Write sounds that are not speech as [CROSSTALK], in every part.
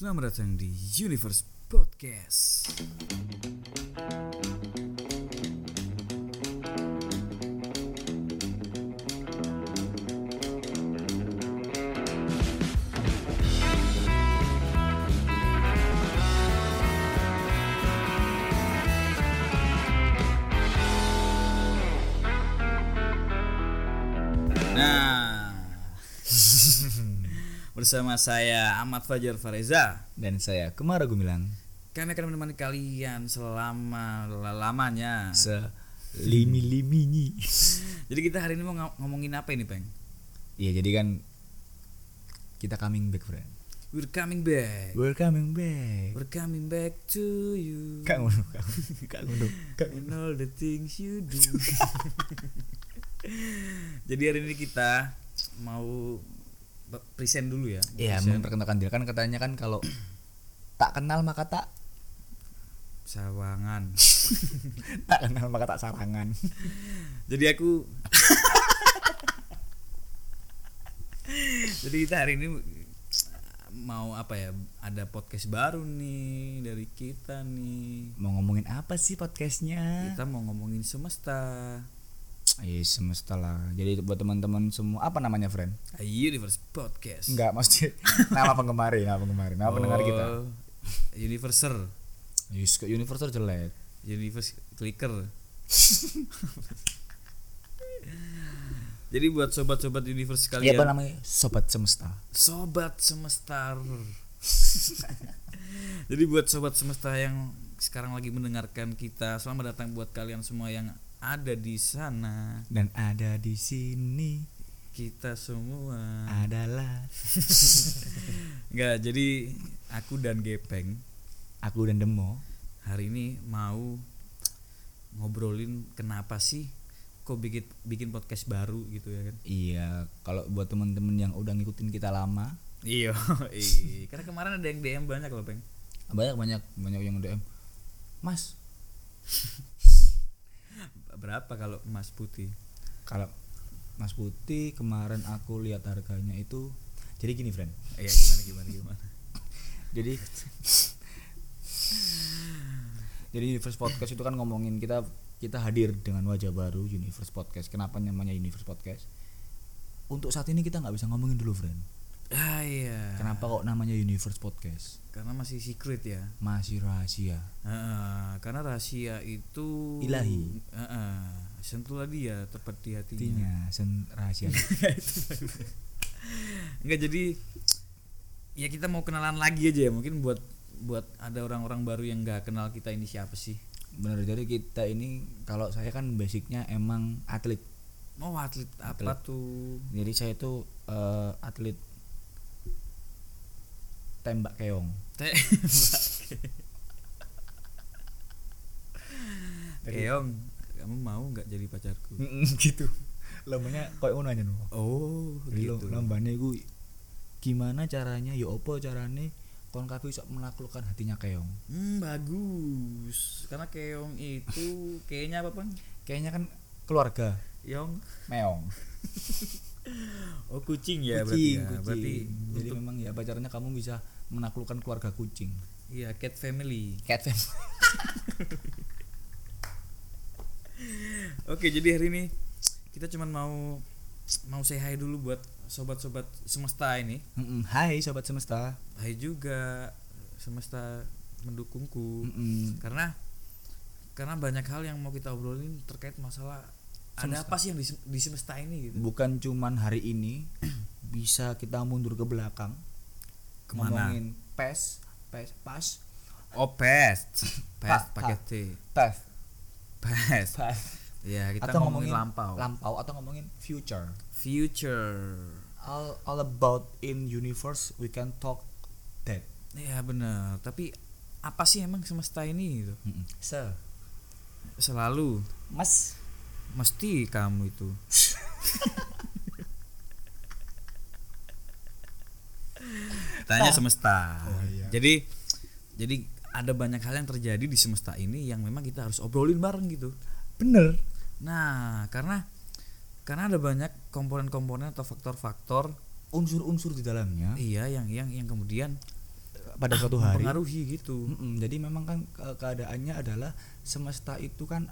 Selamat datang di Universe Podcast. Bersama saya Ahmad Fajar Fareza dan saya Kemara Gumilang kami akan menemani kalian selama lamanya. selimi liminya [LAUGHS] Jadi kita hari ini mau ng- ngomongin apa ini, Peng? iya jadi kan kita coming back friend We're coming back. we're coming back We're coming back to you. kak ngono kak kak ngono kak And all the things you do. [LAUGHS] Jadi hari ini kita mau present dulu ya. iya memperkenalkan diri kan katanya kan kalau [CLEARS THROAT] tak kenal maka tak sawangan. [LAUGHS] tak kenal maka tak sarangan [LAUGHS] Jadi aku [LAUGHS] Jadi kita hari ini mau apa ya? Ada podcast baru nih dari kita nih. mau ngomongin apa sih podcastnya Kita mau ngomongin semesta. Iya semesta lah jadi buat teman-teman semua apa namanya friend A Universe Podcast. enggak mesti [LAUGHS] nama penggemar ya nama penggemar nama pendengar kita Oh, Universer. Yus ke universe jelek Universe Clicker. [LAUGHS] Jadi buat sobat-sobat universe Iya kalian, apa namanya sobat semesta sobat semesta. [LAUGHS] Jadi buat sobat semesta yang sekarang lagi mendengarkan kita, selamat datang buat kalian semua yang ada di sana. dan ada di sini Kita semua. adalah [LAUGHS] Enggak, jadi aku dan Gepeng aku dan Demo hari ini mau ngobrolin kenapa sih kok bikin bikin podcast baru gitu ya kan. iya kalau buat temen-temen yang udah ngikutin kita lama Iya, [LAUGHS] iya. Karena kemarin ada yang DM banyak loh, Peng. banyak banyak banyak yang DM Mas [LAUGHS] Berapa kalau emas putih? kalau Mas Putih kemarin aku lihat harganya itu jadi gini friend Iya, gimana gimana gimana. [LAUGHS] jadi jadi Universe Podcast itu kan ngomongin kita kita hadir dengan wajah baru Universe Podcast kenapa namanya Universe Podcast untuk saat ini kita nggak bisa ngomongin dulu friend Ah iya. kenapa kok namanya Universe Podcast Karena masih secret ya. masih rahasia Heeh, karena rahasia itu Ilahi. Heeh, sentuhlah dia tepat di hatinya. artinya sen rahasia [LAUGHS] Enggak jadi ya kita mau kenalan lagi aja ya mungkin buat buat ada orang-orang baru yang nggak kenal kita ini siapa sih bener jadi kita ini kalau saya kan basicnya emang atlet oh atlet apa tuh jadi saya itu eh, atlet tembak keong Teh. Keong, kamu mau nggak jadi pacarku? gitu lamanya kayak ngono aja Oh, gitu. lambane gue gimana caranya ya apa carane kon kabeh iso menaklukkan hatinya keong Hmm, bagus. Karena keong itu [LAUGHS] kayaknya apa, Bang? kayaknya kan keluarga Yong. meong [LAUGHS] [LAUGHS] Oh, kucing ya kucing, berarti. Ya. kucing. Berarti jadi untuk- memang ya pacarnya kamu bisa menaklukkan keluarga kucing iya, cat family. cat fam [LAUGHS] Oke, jadi hari ini kita cuman mau mau say hi dulu buat sobat-sobat semesta ini. Mm-mm. hai sobat semesta Hai juga semesta mendukungku. Mm-mm. Karena karena banyak hal yang mau kita obrolin terkait masalah ada Semesta. apa sih yang di, di semesta ini gitu. bukan cuman hari ini [CLEARS THROAT] bisa kita mundur ke belakang Ke mana? ngomongin pes pes pas Oh, past. [CLEARS THROAT] Past Pa- pakai pa- T. pes Past. pes Ya, kita atau ngomongin, ngomongin lampau. lampau atau ngomongin future Future. all, all about in universe we can talk that Ya benar. Tapi apa sih emang semesta ini gitu? Mm-mm. se Selalu mas mesti kamu itu. [LAUGHS] Tanya semesta. Oh, iya. Jadi jadi ada banyak hal yang terjadi di semesta ini yang memang kita harus obrolin bareng gitu. bener Nah, karena karena ada banyak komponen-komponen atau faktor-faktor unsur-unsur di dalamnya iya yang yang yang kemudian pada suatu hari Mempengaruhi gitu. Mm-mm, jadi memang kan ke- keadaannya adalah semesta itu kan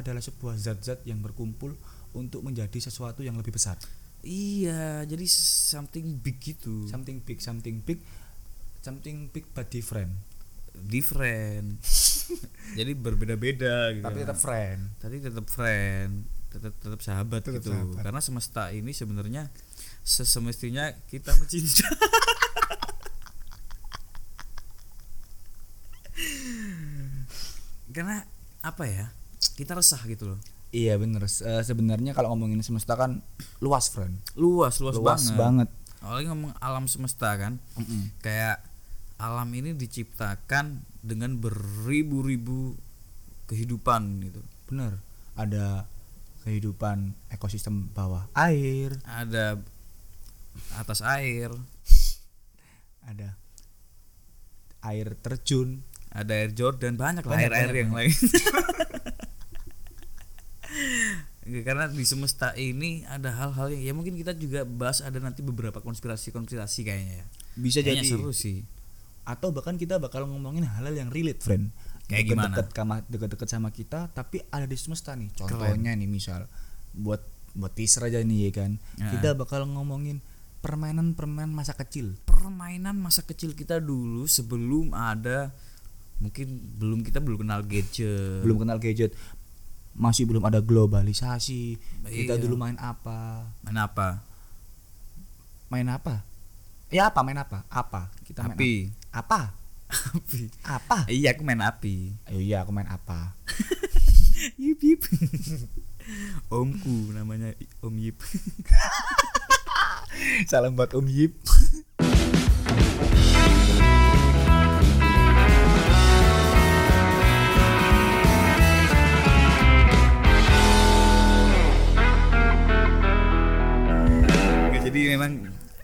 adalah sebuah zat-zat yang berkumpul untuk menjadi sesuatu yang lebih besar Iya, jadi something big gitu. something big something big something big but different different. [LAUGHS] jadi berbeda-beda gitu. tapi tetap friend Tadi tetap friend, tetap tetap sahabat Tetap gitu. sahabat. Karena semesta ini sebenarnya sesemestinya kita mencinta. [LAUGHS] Karena apa ya? Kita resah gitu loh. iya bener Se- sebenarnya kalau ngomongin semesta kan [CLEARS THROAT] luas friend Luas, luas, luas banget. banget Apalagi ngomong alam semesta kan. Mm-mm. Kayak alam ini diciptakan dengan beribu-ribu kehidupan gitu. bener ada kehidupan ekosistem bawah air Ada atas air, ada air terjun ada air Jordan banyak lah Banyak, air air yang lain [LAUGHS] karena di semesta ini ada hal-hal yang ya mungkin kita juga bahas ada nanti beberapa konspirasi-konspirasi kayaknya ya. Bisa kayaknya jadi. seru sih. Atau bahkan kita bakal ngomongin hal-hal yang relate friend. Kayak gimana? deket sama deket-deket sama kita tapi ada di semesta nih. Contohnya nih misal buat buat teaser aja nih ya kan. Ya. kita bakal ngomongin permainan-permainan masa kecil. Permainan masa kecil kita dulu sebelum ada mungkin belum kita belum kenal gadget. Belum kenal gadget masih belum ada globalisasi. Kita Iya. dulu main apa? Main apa? Main apa? Ya apa? Main apa? Apa? Kita main api. apa? Api. Apa? Iya aku main api. Ayo iya aku main apa? [LAUGHS] Yip yip. Omku namanya om yip. [LAUGHS] Salam buat Om Yip [LAUGHS]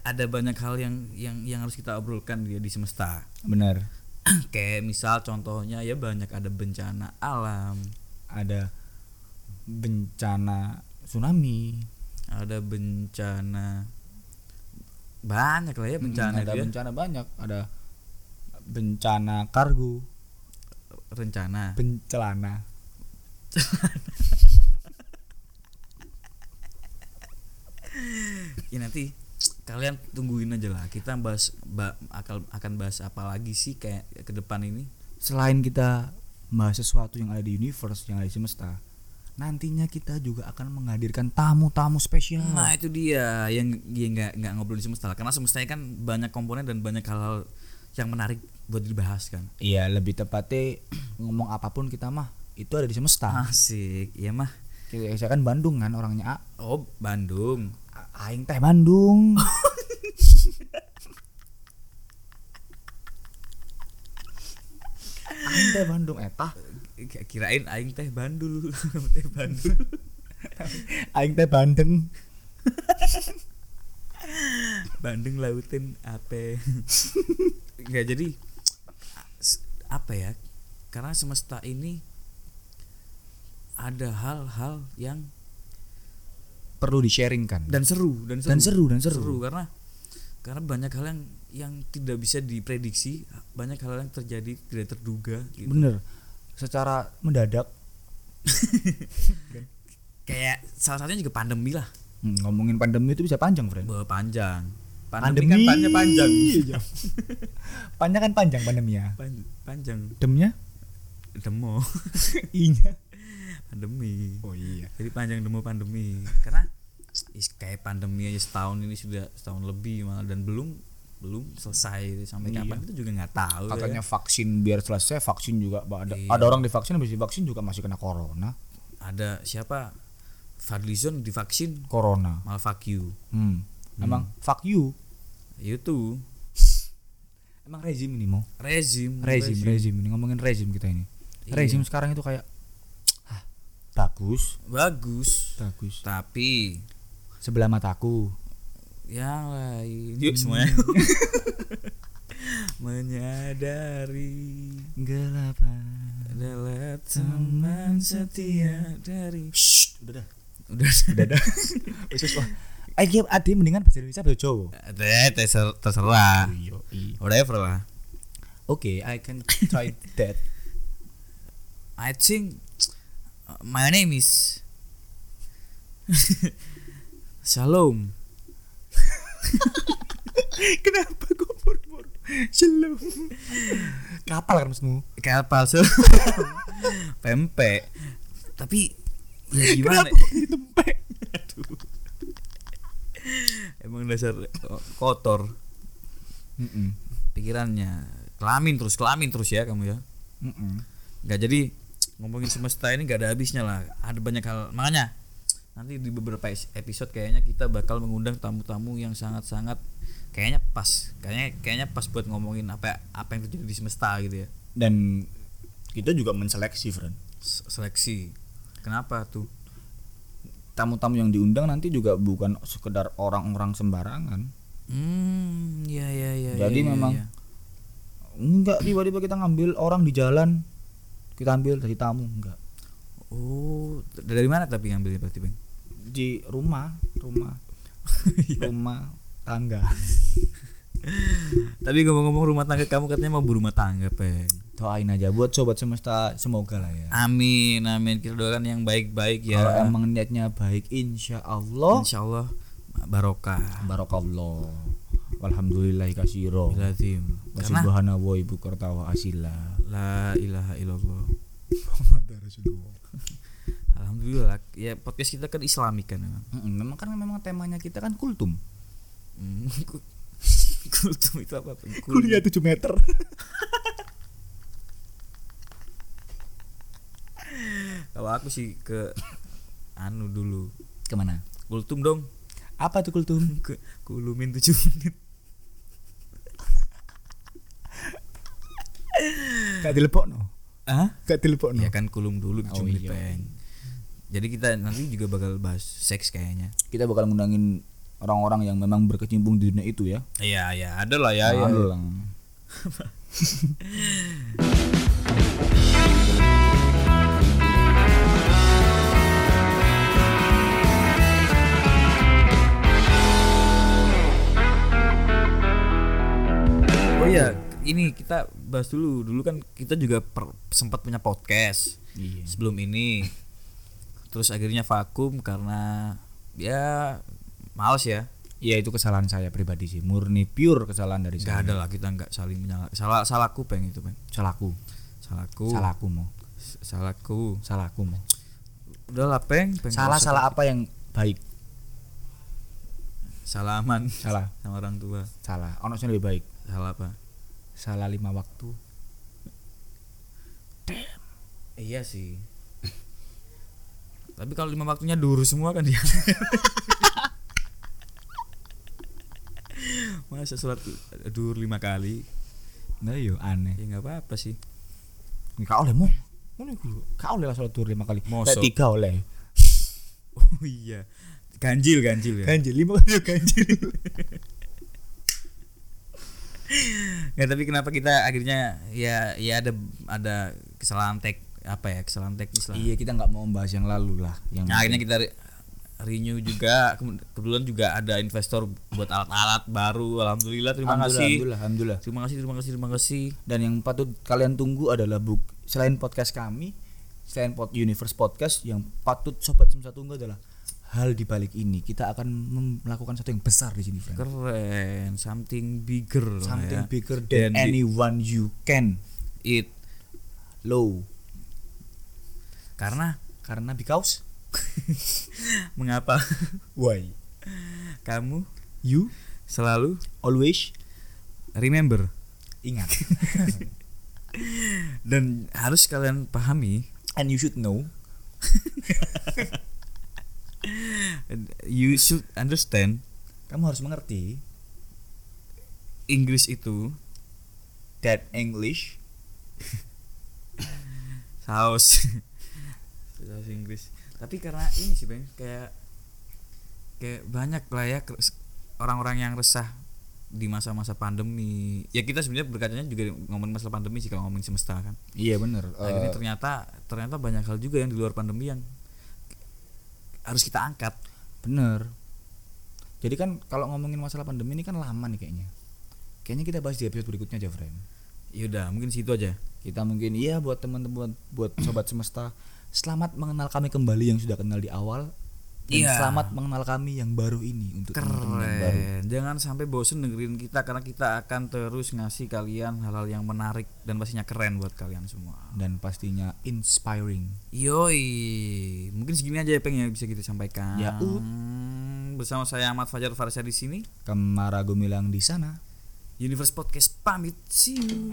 ada banyak hal yang yang yang harus kita obrolkan di, di semesta. Bener [CLEARS THROAT] kayak misal contohnya ya banyak ada bencana alam. Ada bencana tsunami. Ada bencana banyak lah ya bencana ada itu ya. bencana banyak. Ada bencana kargo. Rencana. Bencelana [LAUGHS] ya nanti kalian tungguin aja lah kita bahas ba, akal akan bahas apa lagi sih kayak ke depan ini. Selain kita bahas sesuatu yang ada di universe yang ada di semesta nantinya kita juga akan menghadirkan tamu-tamu spesial. Nah itu dia yang dia nggak nggak ngobrol di semesta karena semestanya kan banyak komponen dan banyak hal-hal yang menarik buat dibahas kan. Iya lebih tepatnya [CLEARS THROAT] ngomong apa pun kita mah itu ada di semesta. Asik iya mah. Kita- saya kan Bandung kan orangnya A- oh Bandung aing teh Bandung. Aing teh Bandung etah K- kirain aing teh bandul. [LAUGHS] Teh bandul. Aing teh Bandeng. Bandung lautin apa nggak jadi apa ya? Karena semesta ini ada hal-hal yang perlu di sharingkan dan seru dan seru Dan seru, dan seru. karena karena banyak hal yang yang tidak bisa diprediksi banyak hal yang terjadi tidak terduga gitu. bener. Secara mendadak. [LAUGHS] Kayak salah satunya juga pandemi lah. Hmm, ngomongin pandemi itu bisa panjang friend bahwa panjang. Pandemi kan panjang panjang. Iya. [LAUGHS] panjang kan panjang pandeminya Pan- panjang. Demnya? Demo. [LAUGHS] Inya. Pandemi. Oh iya. Jadi panjang demo pandemi. Karena kayak pandemi aja setahun ini sudah setahun lebih malah dan belum belum selesai sampai Iya. kapan kita juga nggak tahu ya. katanya vaksin biar selesai vaksin juga ada Iya. ada orang divaksin habis divaksin juga masih kena corona. Ada siapa? Fadlizon divaksin. Corona. Malah fuck you. Hmm. emang fuck you? Itu. Emang rezim ini mau rezim rezim rezim. ini ngomongin rezim kita ini. Iya. rezim sekarang itu kayak ah, bagus. Bagus. Bagus. Tapi sebelah mataku. Yang lain yuk semuanya. [LAUGHS] Menyadari gelap adalah teman setia dari Shh, udah dah. Udah udah dah. [LAUGHS] Wis wah. Ayo adi mendingan bahasa Indonesia bahasa Jawa. Terser- terserah. Iya iya. Whatever lah. Oke, I can try that. I think uh, my name is [LAUGHS] Shalom. [LAUGHS] Kenapa kok murmur? Shalom. Kapal kan maksudmu? Kayak palsu. [LAUGHS] Pempek. Tapi ya gimana? Ditempek. Emang dasar oh, kotor Mm-mm. pikirannya. Kelamin terus, kelamin terus ya kamu ya. Mm-mm. nggak jadi ngomongin semesta ini nggak ada habisnya lah ada banyak hal makanya nanti di beberapa episode kayaknya kita bakal mengundang tamu-tamu yang sangat-sangat kayaknya pas kayaknya kayaknya pas buat ngomongin apa apa yang terjadi di semesta gitu ya Dan kita juga menseleksi, friend. Seleksi kenapa tuh Tamu-tamu yang diundang nanti juga bukan sekedar orang-orang sembarangan. hmm ya ya ya Jadi ya, ya, memang ya. enggak tiba-tiba kita ngambil orang di jalan kita ambil dari tamu enggak oh dari mana tapi ngambilnya berarti bang di rumah rumah [LAUGHS] rumah tangga. Tapi ngomong-ngomong rumah tangga kamu katanya mau berumah tangga peng. Doain aja buat sobat semesta semoga lah ya. Amin amin. Kita doakan yang baik-baik ya. Kalau emang niatnya baik insya Allah. Insya Allah barokah. Barokallah. Walhamdulillah kasiro Lazim. Karena Subhana wa ibu kertawa asila. La ilaha illallah. Alhamdulillah ya podcast kita kan Islami kan memang. Memang kan memang temanya kita kan kultum Hmm, [LAUGHS] ku- Kultum itu apa? Bang? Kul- kuliah 7 meter [LAUGHS] Kalau aku sih ke anu dulu. ke mana Kultum dong. apa tuh kultum [LAUGHS] Ke kulumin 7 menit. gak dilepokno Hah? gak dilepokno Ya kan kulum dulu 7 Oh, menit, iya. Peng. Jadi kita nanti juga bakal bahas seks kayaknya. kita bakal ngundangin orang-orang yang memang berkecimpung di dunia itu ya Iya, ya, ada lah ya. ya. Alang. [LAUGHS] Oh iya, ini kita bahas dulu. Dulu kan kita juga per- sempat punya podcast Iya. sebelum ini. Terus akhirnya vakum karena ya males ya. Ya itu kesalahan saya pribadi sih, murni pure kesalahan dari Gak saya. ada lah kita nggak saling menyalahkan. Salah salahku peng itu peng. Salahku, Salahku. salahku mau, Salahku. salahku mau. Udah lah peng. peng Salah salah apa yang baik? Salah aman Salah, [LAUGHS] sama orang tua. salah. Ono lebih baik. Salah apa? Salah lima waktu. Iya sih. Tapi kalau lima waktunya dulu semua kan dia. [LAUGHS] Masa sholat dur lima kali? Nah yo aneh. Ya nggak apa-apa sih. Kau oleh mau? Ngono iku. Kau oleh sholat duhur lima kali. Mosok. Tiga oleh. [LAUGHS] Oh iya. Ganjil ganjil ya. Ganjil lima kali ganjil. Nggak, tapi kenapa kita akhirnya ya ya ada ada kesalahan tek apa ya kesalahan teknis lah. iya kita nggak mau membahas yang lalu lah. Yang Nah, akhirnya kita re- renew juga kebetulan juga ada investor buat alat-alat baru alhamdulillah terima Alhamdulillah, kasih Alhamdulillah, alhamdulillah. terima kasih terima kasih terima kasih Dan yang patut kalian tunggu adalah buk selain podcast kami, selain pod Universe Podcast yang patut sobat semesta tunggu adalah hal di balik ini kita akan melakukan sesuatu yang besar di sini, friend. keren something bigger Something ya. bigger than Dan di- anyone you can. it Low. Karena Karena because? [LAUGHS] Mengapa? Why? Kamu? You? Selalu? Always? Remember? Ingat. [LAUGHS] Dan harus kalian pahami. And you should know. [LAUGHS] You should understand. Kamu harus mengerti. Inggris itu that English? Saus saus Inggris. Tapi karena ini sih bang kayak kayak banyak lah ya orang-orang yang resah di masa-masa pandemi. Ya kita sebenarnya berkacanya juga ngomongin masalah pandemi sih kalau ngomongin semesta kan. Iya bener. Akhirnya Eh, ternyata ternyata banyak hal juga yang di luar pandemi yang harus kita angkat. Bener. Jadi kan kalau ngomongin masalah pandemi ini kan lama nih kayaknya. Kayaknya kita bahas di episode berikutnya aja friend. Yaudah, mungkin situ aja. Kita mungkin iya buat teman-teman buat sobat semesta selamat mengenal kami kembali yang sudah kenal di awal dan Iya. selamat mengenal kami yang baru ini untuk teman-teman yang baru. Keren. Jangan sampai bosen dengerin kita karena kita akan terus ngasih kalian hal-hal yang menarik dan pastinya keren buat kalian semua. dan pastinya inspiring. Yoi, mungkin segini aja ya peng yang bisa kita sampaikan. Ya, Ut. Bersama saya Ahmad Fajar Farsha di sini. Kemara Gumilang di sana. Universe Podcast pamit. See you.